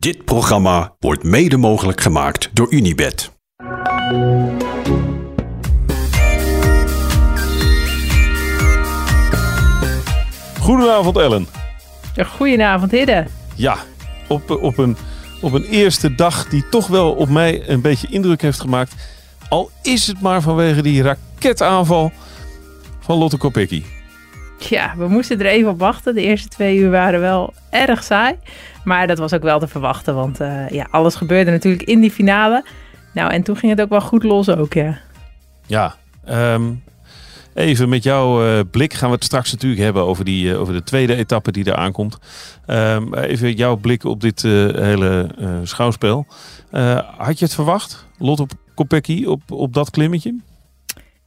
Dit programma wordt mede mogelijk gemaakt door Unibed. Goedenavond Ellen. Ja, goedenavond, Hidde. Ja, op, op, een, op een eerste dag die toch wel op mij een beetje indruk heeft gemaakt. Al is het maar vanwege die raketaanval van Lotte Kopecky. Ja, we moesten er even op wachten. De eerste twee uur waren wel erg saai. Maar dat was ook wel te verwachten, want uh, ja, alles gebeurde natuurlijk in die finale. Nou, en toen ging het ook wel goed los ook, ja. Ja, um, even met jouw uh, blik gaan we het straks natuurlijk hebben over, die, uh, over de tweede etappe die er aankomt. Um, even jouw blik op dit hele schouwspel. had je het verwacht, Lotte Kopecky, op, op dat klimmetje?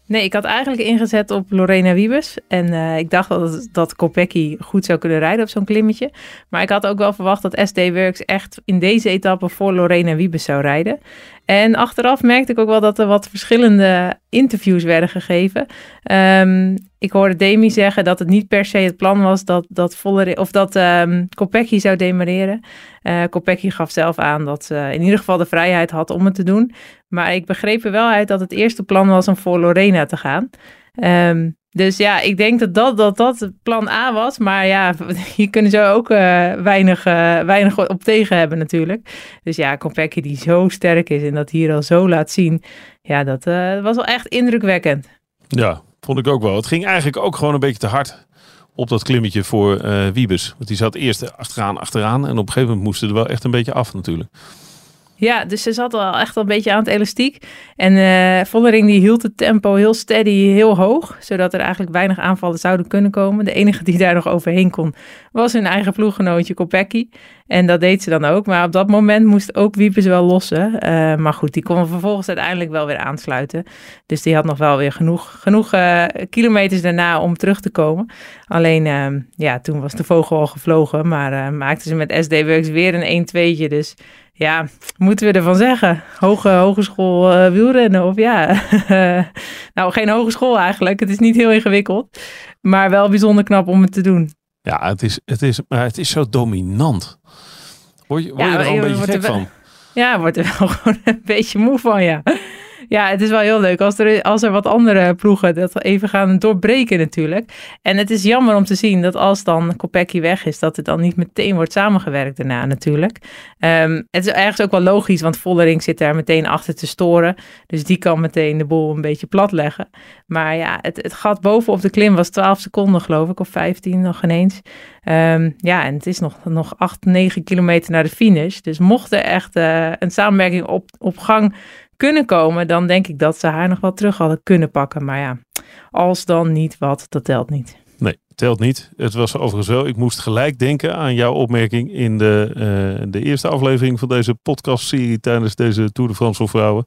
Nee, ik had eigenlijk ingezet op Lorena Wiebes. En uh, ik dacht dat, dat Kopecky goed zou kunnen rijden op zo'n klimmetje. Maar ik had ook wel verwacht dat SD Works echt in deze etappe voor Lorena Wiebes zou rijden. En achteraf merkte ik ook wel dat er wat verschillende interviews werden gegeven. Um, ik hoorde Demi zeggen dat het niet per se het plan was dat, dat, volle, of dat um, Kopecky zou demareren. Uh, Kopecky gaf zelf aan dat ze in ieder geval de vrijheid had om het te doen. Maar ik begreep er wel uit dat het eerste plan was om voor Lorena te gaan. Um, dus ja, ik denk dat dat, dat dat plan A was. Maar ja, hier kunnen ze ook uh, weinig, uh, weinig op tegen hebben natuurlijk. Dus ja, Kopecky die zo sterk is en dat hier al zo laat zien. Ja, dat was wel echt indrukwekkend. Ja, vond ik ook wel. Het ging eigenlijk ook gewoon een beetje te hard op dat klimmetje voor Wiebes. Want die zat eerst achteraan, achteraan. En op een gegeven moment moesten er wel echt een beetje af natuurlijk. Ja, dus ze zat al echt wel een beetje aan het elastiek. En uh, die hield het tempo heel steady, heel hoog. Zodat er eigenlijk weinig aanvallen zouden kunnen komen. De enige die daar nog overheen kon, was hun eigen ploeggenootje Kopecky. En dat deed ze dan ook. Maar op dat moment moest ook Wiepers wel lossen. Uh, maar goed, die kon vervolgens uiteindelijk wel weer aansluiten. Dus die had nog wel weer genoeg, genoeg uh, kilometers daarna om terug te komen. Alleen, ja, toen was de vogel al gevlogen. Maar maakten ze met SD Works weer een 1-2'tje. Dus ja, moeten we ervan zeggen? Hoge, hogeschool uh, wielrennen of ja? nou, geen hogeschool eigenlijk. Het is niet heel ingewikkeld. Maar wel bijzonder knap om het te doen. Ja, het is, het is, maar het is zo dominant. Word je, word je ja, er al een beetje gek van? Ja, wordt er wel gewoon een beetje moe van, ja. Ja, het is wel heel leuk als er, als er wat andere ploegen dat even gaan doorbreken natuurlijk. En het is jammer om te zien dat als dan Kopecky weg is, dat het dan niet meteen wordt samengewerkt daarna natuurlijk. Um, het is ergens ook wel logisch, want Vollering zit daar meteen achter te storen. Dus die kan meteen de boel een beetje plat leggen. Maar ja, het, het gat bovenop de klim was 12 seconden geloof ik, of 15 nog ineens. Um, ja, en het is nog, nog 8, 9 kilometer naar de finish. Dus mocht er echt uh, een samenwerking op, op gang kunnen komen, dan denk ik dat ze haar nog wel terug hadden kunnen pakken. Maar ja, als dan niet wat, dat telt niet. Nee, telt niet. Het was overigens wel, ik moest gelijk denken aan jouw opmerking in de, uh, de eerste aflevering van deze podcastserie tijdens deze Tour de France voor vrouwen.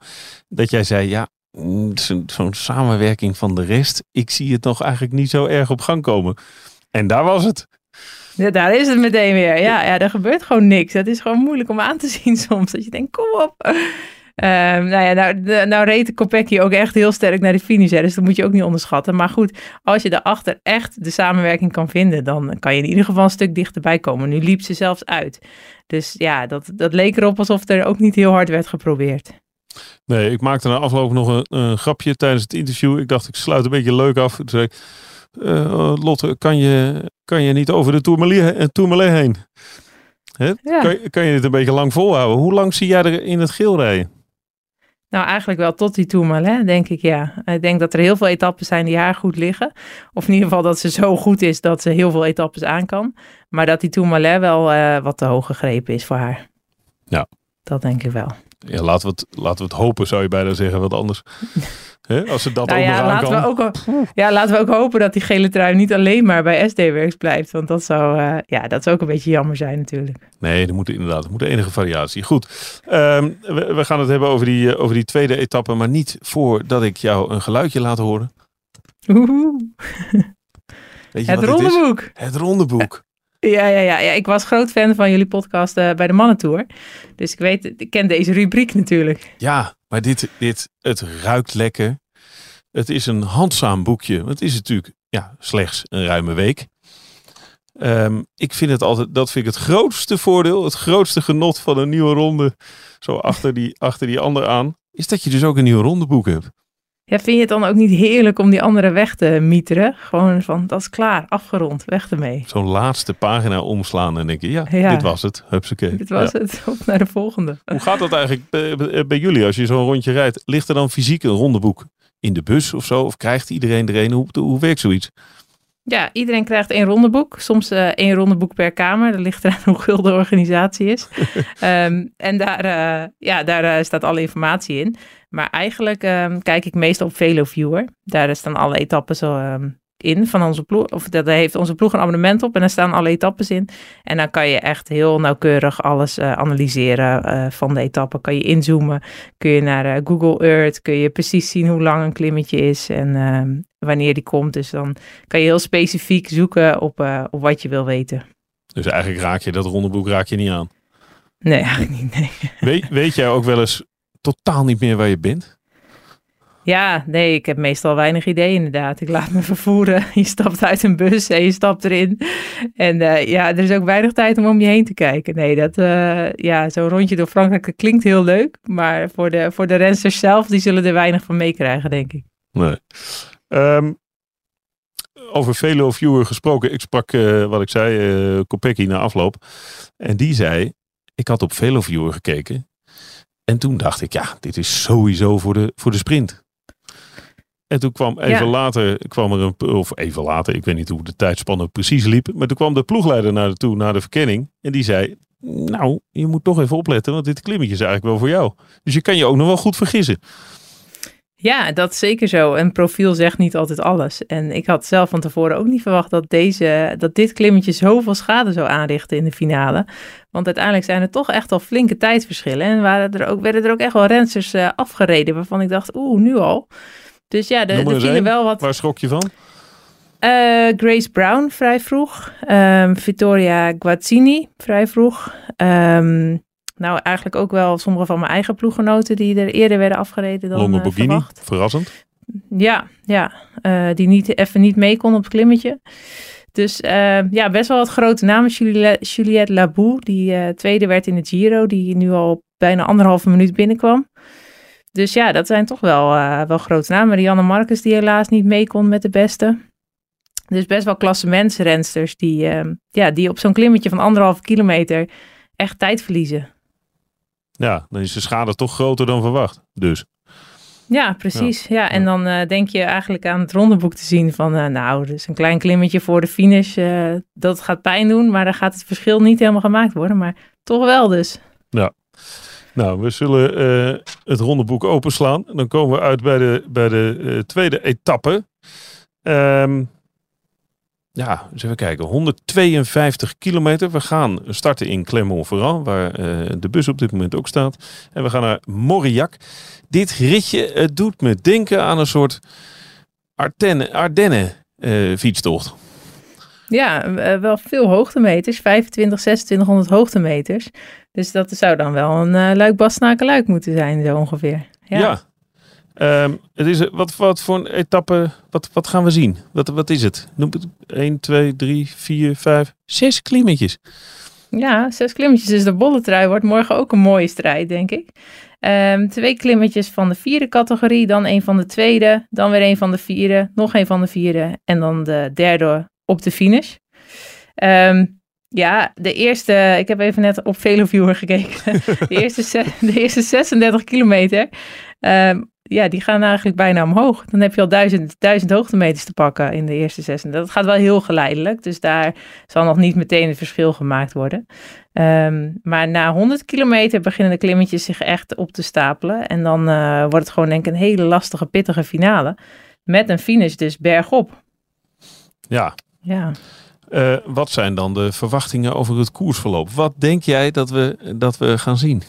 Dat jij zei, ja, mm, zo'n samenwerking van de rest, ik zie het nog eigenlijk niet zo erg op gang komen. En daar was het. Ja, daar is het meteen weer. Ja, ja, er gebeurt gewoon niks. Het is gewoon moeilijk om aan te zien soms. Dat je denkt, kom op. Um, nou ja, nou, de, nou reed Kopecky ook echt heel sterk naar de finish. Hè, dus dat moet je ook niet onderschatten. Maar goed, als je daarachter echt de samenwerking kan vinden, dan kan je in ieder geval een stuk dichterbij komen. Nu liep ze zelfs uit. Dus ja, dat, dat leek erop alsof er ook niet heel hard werd geprobeerd. Nee, ik maakte na afloop nog een, een grapje tijdens het interview. Ik dacht, ik sluit een beetje leuk af. Toen zei ik, uh, Lotte, kan je, kan je niet over de Tourmalet heen? Hè? Ja. Kan, kan je dit een beetje lang volhouden? Hoe lang zie jij er in het geel rijden? Nou, eigenlijk wel tot die Tourmalet, denk ik, ja. Ik denk dat er heel veel etappes zijn die haar goed liggen. Of in ieder geval dat ze zo goed is dat ze heel veel etappes aan kan. Maar dat die Tourmalet wel uh, wat te hoog gegrepen is voor haar. Ja. Dat denk ik wel. Ja, laten we het, laten we het hopen, zou je bijna zeggen, wat anders. Als ze dat nou ook ja, laten we ook, ja, laten we ook hopen dat die gele trui niet alleen maar bij SD-werks blijft. Want dat zou, uh, ja, dat zou ook een beetje jammer zijn natuurlijk. Nee, er moet inderdaad er moet enige variatie. Goed, um, we, we, gaan het hebben over die, uh, over die tweede etappe. Maar niet voordat ik jou een geluidje laat horen. Oeh. Weet je het rondeboek. Het rondeboek. Ja, ja, ja, ja, ik was groot fan van jullie podcast uh, bij de Mannentour. Dus ik weet, ik ken deze rubriek natuurlijk. Ja, maar dit, dit, het ruikt lekker. Het is een handzaam boekje. Het is natuurlijk ja, slechts een ruime week. Ehm, ik vind het altijd, dat vind ik het grootste voordeel, het grootste genot van een nieuwe ronde, zo achter die, achter die ander aan, is dat je dus ook een nieuw rondeboek hebt. Ja, vind je het dan ook niet heerlijk om die andere weg te mieteren? Gewoon van, dat is klaar, afgerond, weg ermee. Zo'n laatste pagina omslaan en denken, ja, Ja. dit was het. Hupsakee. Dit was Ja. het, op naar de volgende. Hoe gaat dat eigenlijk bij, bij- bij jullie als je zo'n rondje rijdt? Ligt er dan fysiek een rondeboek in de bus of zo? Of krijgt iedereen er een? Hoe, hoe werkt zoiets? Ja, iedereen krijgt één rondeboek. Soms eh, één rondeboek per kamer. Dat ligt eraan hoe gul de organisatie is. Ehm, en daar, eh, ja, daar eh, staat alle informatie in. Maar eigenlijk ehm, kijk ik meestal op VeloViewer. Daar staan alle etappes ehm, in van onze ploeg. Of daar heeft onze ploeg een abonnement op. En daar staan alle etappes in. En dan kan je echt heel nauwkeurig alles analyseren van de etappe. Kan je inzoomen. Kun je naar Google Earth. Kun je precies zien hoe lang een klimmetje is. En wanneer die komt. Dus dan kan je heel specifiek zoeken op, eh, op wat je wil weten. Dus eigenlijk raak je dat rondeboek raak je niet aan. Nee, eigenlijk niet. Nee. Weet, weet jij ook wel eens totaal niet meer waar je bent? Ja, nee, ik heb meestal weinig idee inderdaad. Ik laat me vervoeren. Je stapt uit een bus en je stapt erin. En eh, ja, er is ook weinig tijd om om je heen te kijken. Nee, dat, eh, ja, zo'n rondje door Frankrijk klinkt heel leuk. Maar voor de, voor de rensters zelf, die zullen er weinig van meekrijgen, denk ik. Nee. Ehm, over Velo Viewer gesproken. Ik sprak, eh, wat ik zei, Kopecky na afloop. En die zei, ik had op Velo Viewer gekeken. En toen dacht ik, ja, dit is sowieso voor de, voor de sprint. En toen kwam even Ja. later, kwam er een, of even later, ik weet niet hoe de tijdspanne precies liep. Maar toen kwam de ploegleider naar de toe, naar de verkenning. En die zei, nou, je moet toch even opletten, want dit klimmetje is eigenlijk wel voor jou. Dus je kan je ook nog wel goed vergissen. Ja, dat is zeker zo. Een profiel zegt niet altijd alles. En ik had zelf van tevoren ook niet verwacht dat, deze, dat dit klimmetje zoveel schade zou aanrichten in de finale. Want uiteindelijk zijn er toch echt al flinke tijdverschillen. En waren er ook, werden er ook echt wel rensters eh, afgereden waarvan ik dacht, oeh, nu al. Dus ja, er vielen wel wat... Waar schrok je van? Eh, Grace Brown vrij vroeg. Ehm, Vittoria Guazzini vrij vroeg. Ehm, nou, eigenlijk ook wel sommige van mijn eigen ploeggenoten die er eerder werden afgereden dan Longo eh, verwacht. verrassend. Ja, ja. eh, die niet, even niet mee kon op het klimmetje. Dus eh, ja, best wel wat grote namen. Juliette, Juliette Labou, die tweede werd in de Giro, die nu al bijna anderhalve minuut binnenkwam. Dus ja, dat zijn toch wel, wel grote namen. Rianne Marcus, die helaas niet mee kon met de beste. Dus best wel klassementsrensters die, ja, die op zo'n klimmetje van anderhalve kilometer echt tijd verliezen. Ja, dan is de schade toch groter dan verwacht. Dus. Ja, precies. Ja, en Ja. dan eh, denk je eigenlijk aan het rondeboek te zien van, eh, nou, dus een klein klimmetje voor de finish, eh, dat gaat pijn doen, maar dan gaat het verschil niet helemaal gemaakt worden, maar toch wel dus. Nou, we zullen het rondeboek openslaan. Dan komen we uit bij de, bij de tweede etappe. Ehm, ja, eens even kijken. 152 kilometer. We gaan starten in Clermont-Ferrand, waar eh, de bus op dit moment ook staat. En we gaan naar Mauriac. Dit ritje, het doet me denken aan een soort Ardennen, Ardennen eh, fietstocht. Ja, eh, wel veel hoogtemeters, 25, 2600 hoogtemeters. Dus dat zou dan wel een uh, luik luik moeten zijn, zo ongeveer. Ja. Ja, Ehm, het is, wat, wat voor een etappe, wat, wat gaan we zien? Wat, wat is het? Noem het 1, 2, 3, 4, 5, 6 klimmetjes. ja zes klimmetjes. Dus de bolletrui wordt morgen ook een mooie strijd, denk ik. Ehm, twee klimmetjes van de vierde categorie, dan een van de tweede, dan weer een van de vierde, nog een van de vierde en dan de derde op de finish. Ehm, ja, de eerste, ik heb even net op Veloviewer gekeken. de, eerste, de eerste 36 kilometer, ja, die gaan eigenlijk bijna omhoog. Dan heb je al duizend, duizend hoogtemeters te pakken in de eerste 36. Dat gaat wel heel geleidelijk, dus daar zal nog niet meteen het verschil gemaakt worden. Ehm, maar na 100 kilometer beginnen de klimmetjes zich echt op te stapelen. En dan eh, wordt het gewoon denk ik een hele lastige, pittige finale. Met een finish dus bergop. Ja, Ja. eh, wat zijn dan de verwachtingen over het koersverloop? Wat denk jij dat we, dat we gaan zien?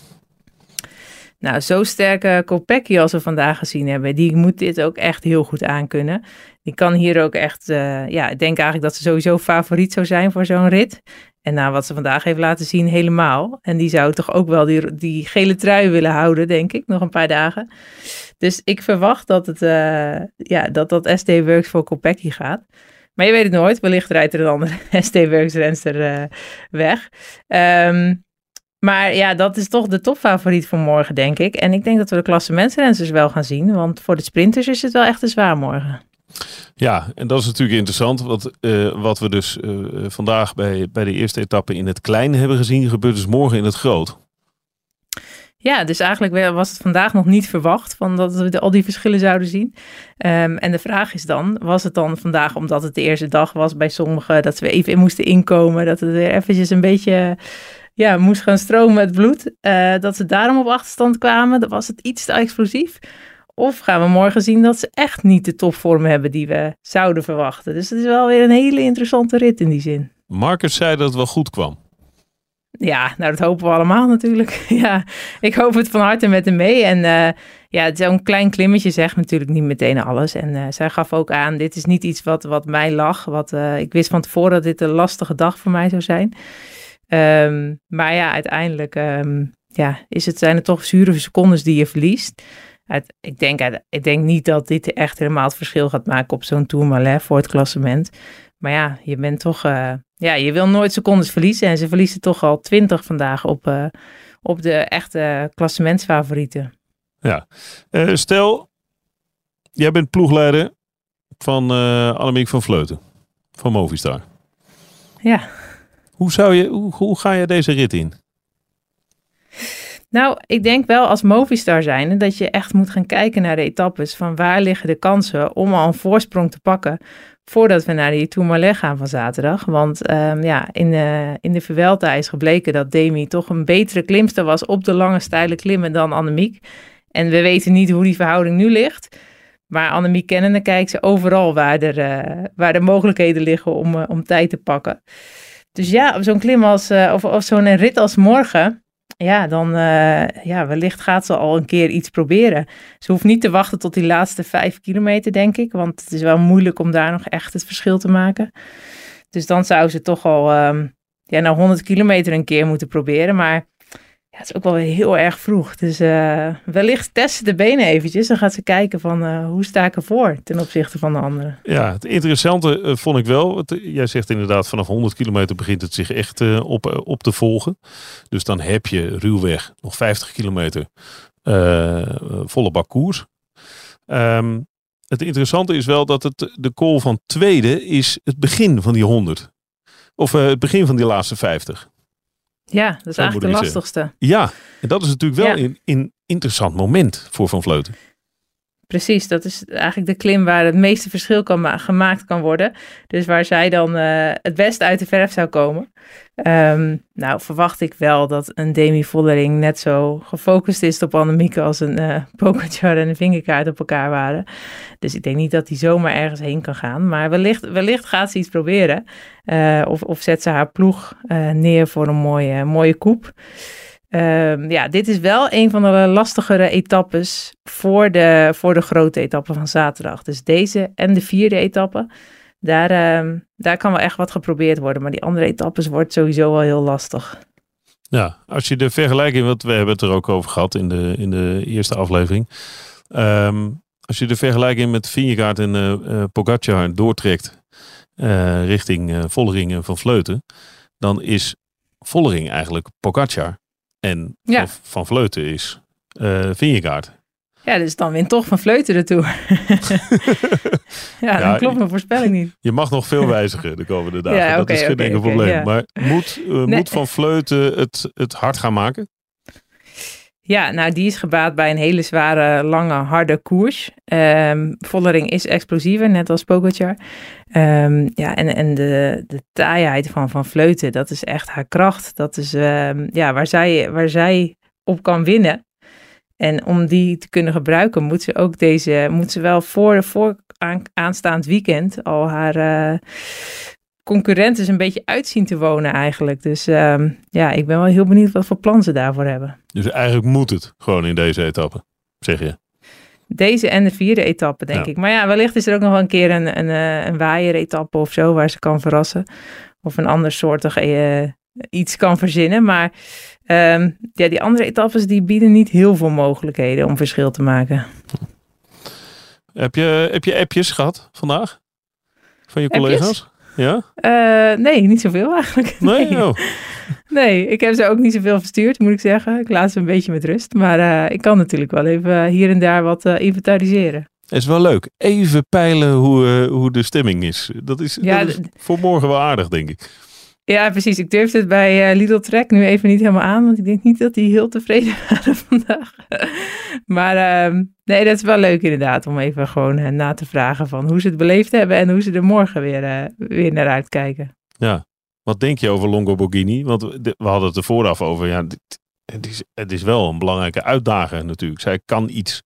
Nou, zo sterke Kopecky als we vandaag gezien hebben, die moet dit ook echt heel goed aankunnen. Die kan hier ook echt, eh, ja, ik denk eigenlijk dat ze sowieso favoriet zou zijn voor zo'n rit. En na wat ze vandaag heeft laten zien, helemaal. En die zou toch ook wel die, die gele trui willen houden, denk ik, nog een paar dagen. Dus ik verwacht dat het, eh, ja, dat, dat SD Works voor Kopecky gaat. Maar je weet het nooit. Wellicht rijdt er een andere SD-Works renster weg. Um, maar ja, dat is toch de topfavoriet voor morgen, denk ik. En ik denk dat we de klassementsrensters wel gaan zien. Want voor de sprinters is het wel echt een zwaar morgen. Ja, en dat is natuurlijk interessant. Wat, uh, wat we dus uh, vandaag bij, bij de eerste etappe in het klein hebben gezien, gebeurt dus morgen in het groot. Ja, dus eigenlijk was het vandaag nog niet verwacht van dat we al die verschillen zouden zien. Um, en de vraag is dan, was het dan vandaag omdat het de eerste dag was bij sommigen, dat we even in moesten inkomen, dat het weer eventjes een beetje ja, moest gaan stromen met bloed. Uh, dat ze daarom op achterstand kwamen. Dan was het iets te explosief. Of gaan we morgen zien dat ze echt niet de topvorm hebben die we zouden verwachten. Dus het is wel weer een hele interessante rit in die zin. Marcus zei dat het wel goed kwam. Ja, nou dat hopen we allemaal natuurlijk. ja, ik hoop het van harte met hem mee. En uh, ja, zo'n klein klimmetje zegt natuurlijk niet meteen alles. En uh, zij gaf ook aan, dit is niet iets wat, wat mij lag. Wat, ik wist van tevoren dat dit een lastige dag voor mij zou zijn. Um, maar ja, uiteindelijk um, ja, is het, zijn het toch zure secondes die je verliest. Uit, ik, denk, ik denk niet dat dit echt helemaal het verschil gaat maken op zo'n Tourmalet voor het klassement. Maar ja, je bent toch, uh, ja, je wil nooit secondes verliezen. En ze verliezen toch al twintig vandaag op, uh, op de echte klassementsfavorieten. Ja, uh, stel, jij bent ploegleider van uh, Annemiek van Vleuten, van Movistar. Ja. Hoe, zou je, hoe, ga je deze rit in? Nou, ik denk wel als Movistar zijn dat je echt moet gaan kijken naar de etappes. Van waar liggen de kansen om al een voorsprong te pakken voordat we naar die Tourmalet gaan van zaterdag. Want um, ja, in de, in de Vuelta is gebleken dat Demi toch een betere klimster was op de lange steile klimmen dan Annemiek. En we weten niet hoe die verhouding nu ligt. Maar Annemiek kennende kijkt ze overal waar er, uh, waar de mogelijkheden liggen om, uh, om tijd te pakken. Dus ja, op zo'n klim als, uh, of, of zo'n rit als morgen, ja, dan uh, ja, wellicht gaat ze al een keer iets proberen. Ze hoeft niet te wachten tot die laatste vijf kilometer, denk ik, want het is wel moeilijk om daar nog echt het verschil te maken. Dus dan zou ze toch al um, ja, nou 100 kilometer een keer moeten proberen. Maar het is ook wel heel erg vroeg. Dus uh, wellicht testen de benen eventjes. Dan gaat ze kijken van uh, hoe sta ik ervoor ten opzichte van de anderen. Ja, het interessante uh, vond ik wel. Het, jij zegt inderdaad vanaf 100 kilometer begint het zich echt op, op te volgen. Dus dan heb je ruwweg nog 50 kilometer volle bak koers. Um, het interessante is wel dat het, de call van tweede is het begin van die 100. Of het begin van die laatste 50. Ja, dat is eigenlijk de lastigste. Zeggen. Ja, en dat is natuurlijk wel een in, interessant moment voor Van Vleuten. Precies, dat is eigenlijk de klim waar het meeste verschil kan gemaakt kan worden. Dus waar zij dan uh, het best uit de verf zou komen. Um, nou, verwacht ik wel dat een Demi Vollering net zo gefocust is op Annemieke als een uh, en een vingerkaart op elkaar waren. Dus ik denk niet dat hij zomaar ergens heen kan gaan. Maar wellicht, wellicht gaat ze iets proberen. Uh, of, of zet ze haar ploeg neer voor een mooie, mooie koep. Um, ja, dit is wel een van de lastigere etappes voor de, voor de grote etappe van zaterdag. Dus deze en de vierde etappe, daar, um, daar kan wel echt wat geprobeerd worden. Maar die andere etappes wordt sowieso wel heel lastig. Ja, als je de vergelijking, want we hebben het er ook over gehad in de, in de eerste aflevering. Um, als je de vergelijking met Vingegaard en uh, Pogacar doortrekt uh, richting uh, Vollering en Van Vleuten, dan is Vollering eigenlijk Pogacar. En ja. van, Vleuten is uh, Vingegaard. Ja, dus dan wint toch van Vleuten de Tour. ja, ja, dan klopt mijn voorspelling niet. Je mag nog veel wijzigen de komende dagen. Ja, okay, dat is geen okay, enkel okay, probleem. Maar moet, uh, nee. moet Van Vleuten het, het hard gaan maken? Ja, nou die is gebaat bij een hele zware, lange, harde koers. Um, Vollering is explosiever, net als Pogacar. Um, ja, en, en de, de taaiheid van Van Vleuten, dat is echt haar kracht. Dat is um, ja, waar, zij, waar zij op kan winnen. En om die te kunnen gebruiken, moet ze ook deze, moet ze wel voor, voor aan, aanstaand weekend al haar uh, concurrenten een beetje uitzien te wonen eigenlijk. Dus um, ja, ik ben wel heel benieuwd wat voor plan ze daarvoor hebben. Dus eigenlijk moet het gewoon in deze etappe, zeg je? Deze en de vierde etappe, denk ja. ik. Maar ja, wellicht is er ook nog wel een keer een, een, een waaier-etappe of zo, waar ze kan verrassen. Of een ander soortig uh, iets kan verzinnen. Maar um, ja, die andere etappes die bieden niet heel veel mogelijkheden om verschil te maken. Heb je, heb je appjes gehad vandaag? van je Appjes? Ja? Eh, nee, niet zoveel eigenlijk. Nee? Oh. Nee, ik heb ze ook niet zoveel verstuurd, moet ik zeggen. Ik laat ze een beetje met rust. Maar eh, ik kan natuurlijk wel even hier en daar wat eh, inventariseren. Het is wel leuk. Even peilen hoe, eh, hoe de stemming is. Dat is, Ja, dat is d- voor morgen wel aardig, denk ik. Ja, precies. Ik durfde het bij eh, Lidl Trek nu even niet helemaal aan. Want ik denk niet dat die heel tevreden waren vandaag. maar ehm, nee, dat is wel leuk inderdaad. Om even gewoon eh, na te vragen van hoe ze het beleefd hebben. En hoe ze er morgen weer, eh, weer naar uitkijken. Ja. Wat denk je over Longo Borghini? Want we de- we hadden het er vooraf over. Ja, het, is, het is wel een belangrijke uitdager natuurlijk. Zij kan iets.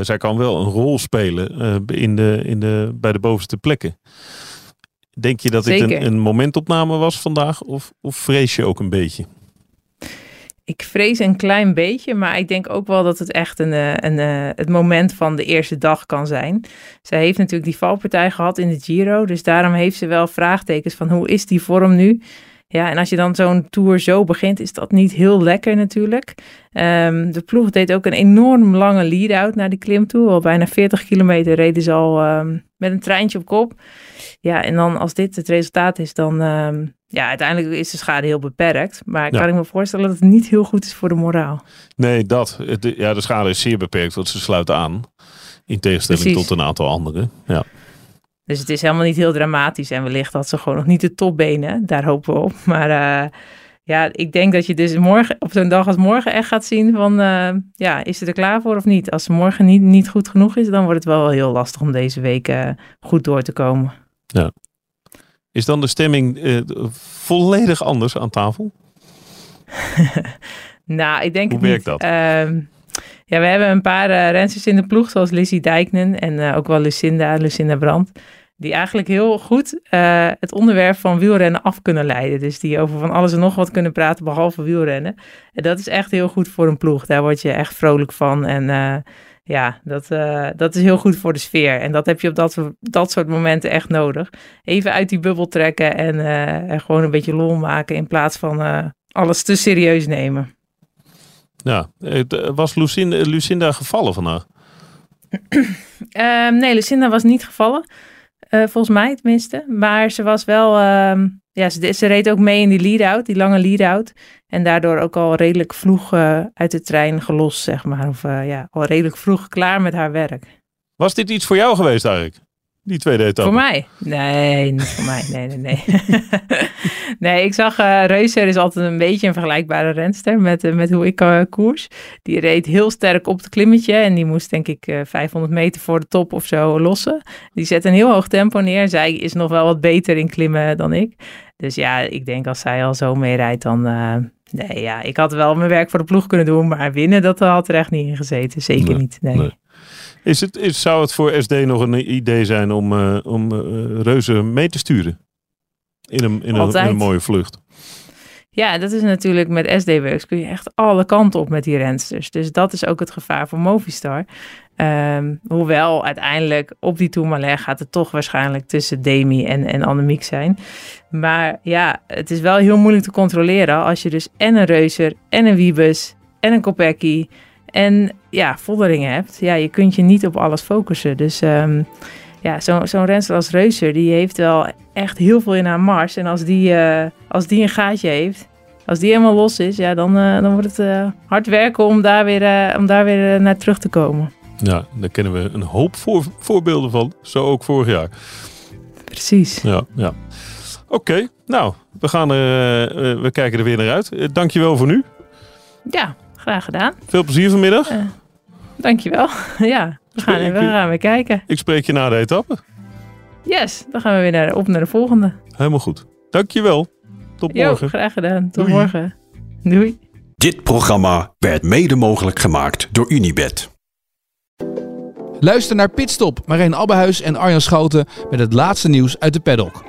zij kan wel een rol spelen in de, in de, bij de bovenste plekken. Denk je dat dit een, een momentopname was vandaag? Of, of vrees je ook een beetje? Ik vrees een klein beetje, maar ik denk ook wel dat het echt een, eh, een, eh, het moment van de eerste dag kan zijn. Zij heeft natuurlijk die valpartij gehad in de Giro, dus daarom heeft ze wel vraagtekens van hoe is die vorm nu? Ja, en als je dan zo'n tour zo begint, is dat niet heel lekker natuurlijk. Ehm, de ploeg deed ook een enorm lange lead-out naar die klim toe. Al bijna 40 kilometer reden ze al ehm, met een treintje op kop. Ja, en dan als dit het resultaat is, dan... ehm, ja, uiteindelijk is de schade heel beperkt. Maar Ja. kan ik me voorstellen dat het niet heel goed is voor de moraal. Nee, dat. Het- ja, de schade is zeer beperkt, want ze sluiten aan. In tegenstelling Precies. tot een aantal anderen. Ja. Dus het is helemaal niet heel dramatisch. En wellicht had ze gewoon nog niet de topbenen. Daar hopen we op. Maar eh, ja, ik denk dat je dus morgen, op zo'n dag als morgen echt gaat zien van... eh, ja, is ze er klaar voor of niet? Als ze morgen niet, niet goed genoeg is, dan wordt het wel heel lastig om deze week eh, goed door te komen. Is dan de stemming volledig anders aan tafel? Nou, ik denk Hoe werkt niet. dat? Ehm, ja, we hebben een paar eh rensters in de ploeg, zoals Lizzie Dijknen en ook wel Lucinda, Lucinda Brandt. Die eigenlijk heel goed eh, het onderwerp van wielrennen af kunnen leiden. Dus die over van alles en nog wat kunnen praten, behalve wielrennen. En dat is echt heel goed voor een ploeg. Daar word je echt vrolijk van. En eh, ja, dat, eh, dat is heel goed voor de sfeer. En dat heb je op dat, dat soort momenten echt nodig. Even uit die bubbel trekken en, en gewoon een beetje lol maken in plaats van alles te serieus nemen. Ja. Was Lucinda, Lucinda gevallen vandaag? Ehm, nee, Lucinda was niet gevallen. Eh, volgens mij tenminste. Maar ze was wel... ehm, ja, ze, reed ook mee in die lead-out, die lange lead-out. En daardoor ook al redelijk vroeg eh, uit de trein gelost, zeg maar. Of eh, ja, al redelijk vroeg klaar met haar werk. Was dit iets voor jou geweest eigenlijk? Die tweede etappe? Voor mij? Nee, niet voor mij. Nee, nee, nee. nee, ik zag eh Reuser is altijd een beetje een vergelijkbare renster met, eh, met hoe ik eh, koers. Die reed heel sterk op het klimmetje en die moest denk ik eh, 500 meter voor de top of zo lossen. Die zet een heel hoog tempo neer. Zij is nog wel wat beter in klimmen dan ik. Dus ja, ik denk als zij al zo mee rijdt, dan... nee, ja, ik had wel mijn werk voor de ploeg kunnen doen, maar winnen, dat had er echt niet in gezeten. Zeker Nee, niet, nee. nee. Is het, is, zou het voor SD nog een idee zijn om, eh, om eh, reuzen mee te sturen? In een, in een, in Altijd. een mooie vlucht. Ja, dat is natuurlijk met SD-Works kun je echt alle kanten op met die rensters. Dus dat is ook het gevaar voor Movistar. Ehm, hoewel uiteindelijk op die Tourmalet gaat het toch waarschijnlijk tussen Demi en, en Annemiek zijn. Maar ja, het is wel heel moeilijk te controleren als je dus en een Reuser en een Wiebes en een Kopecky en ja, Volderingen hebt. Ja, je kunt je niet op alles focussen. Dus ehm, ja, zo- zo'n renster als Reuser, die heeft wel echt heel veel in haar mars. En als die, eh, als die een gaatje heeft, als die helemaal los is, ja, dan, eh, dan wordt het eh, hard werken om daar weer, om daar weer naar terug te komen. Ja, daar kennen we een hoop voor, voorbeelden van. Zo ook vorig jaar. Precies. Ja, ja. Oké, nou, we, gaan er, we kijken er weer naar uit. Dankjewel voor nu. Ja, graag gedaan. Veel plezier vanmiddag. Eh, dankjewel. ja, we gaan, we je- gaan weer kijken. Ik spreek je na de etappe. Yes, dan gaan we weer naar, op naar de volgende. Helemaal goed. Dankjewel. Tot Jo, morgen. graag gedaan. Tot Doei. morgen. Doei. Dit programma werd mede mogelijk gemaakt door Unibed. Luister naar Pitstop, Marijn Abbehuis en Arjan Schouten met het laatste nieuws uit de paddock.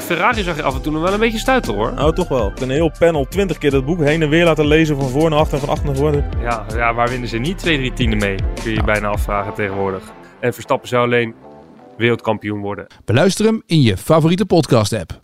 Ferrari zag je af en toe nog wel een beetje stuiten hoor. Nou, toch wel. Een heel panel, 20 keer dat boek heen en weer laten lezen van voor naar achter en van achter naar voren. Ja, ja waar winnen ze niet twee, drie tienden mee? Kun je je bijna afvragen tegenwoordig. En Verstappen zou alleen wereldkampioen worden. Beluister hem in je favoriete podcast app.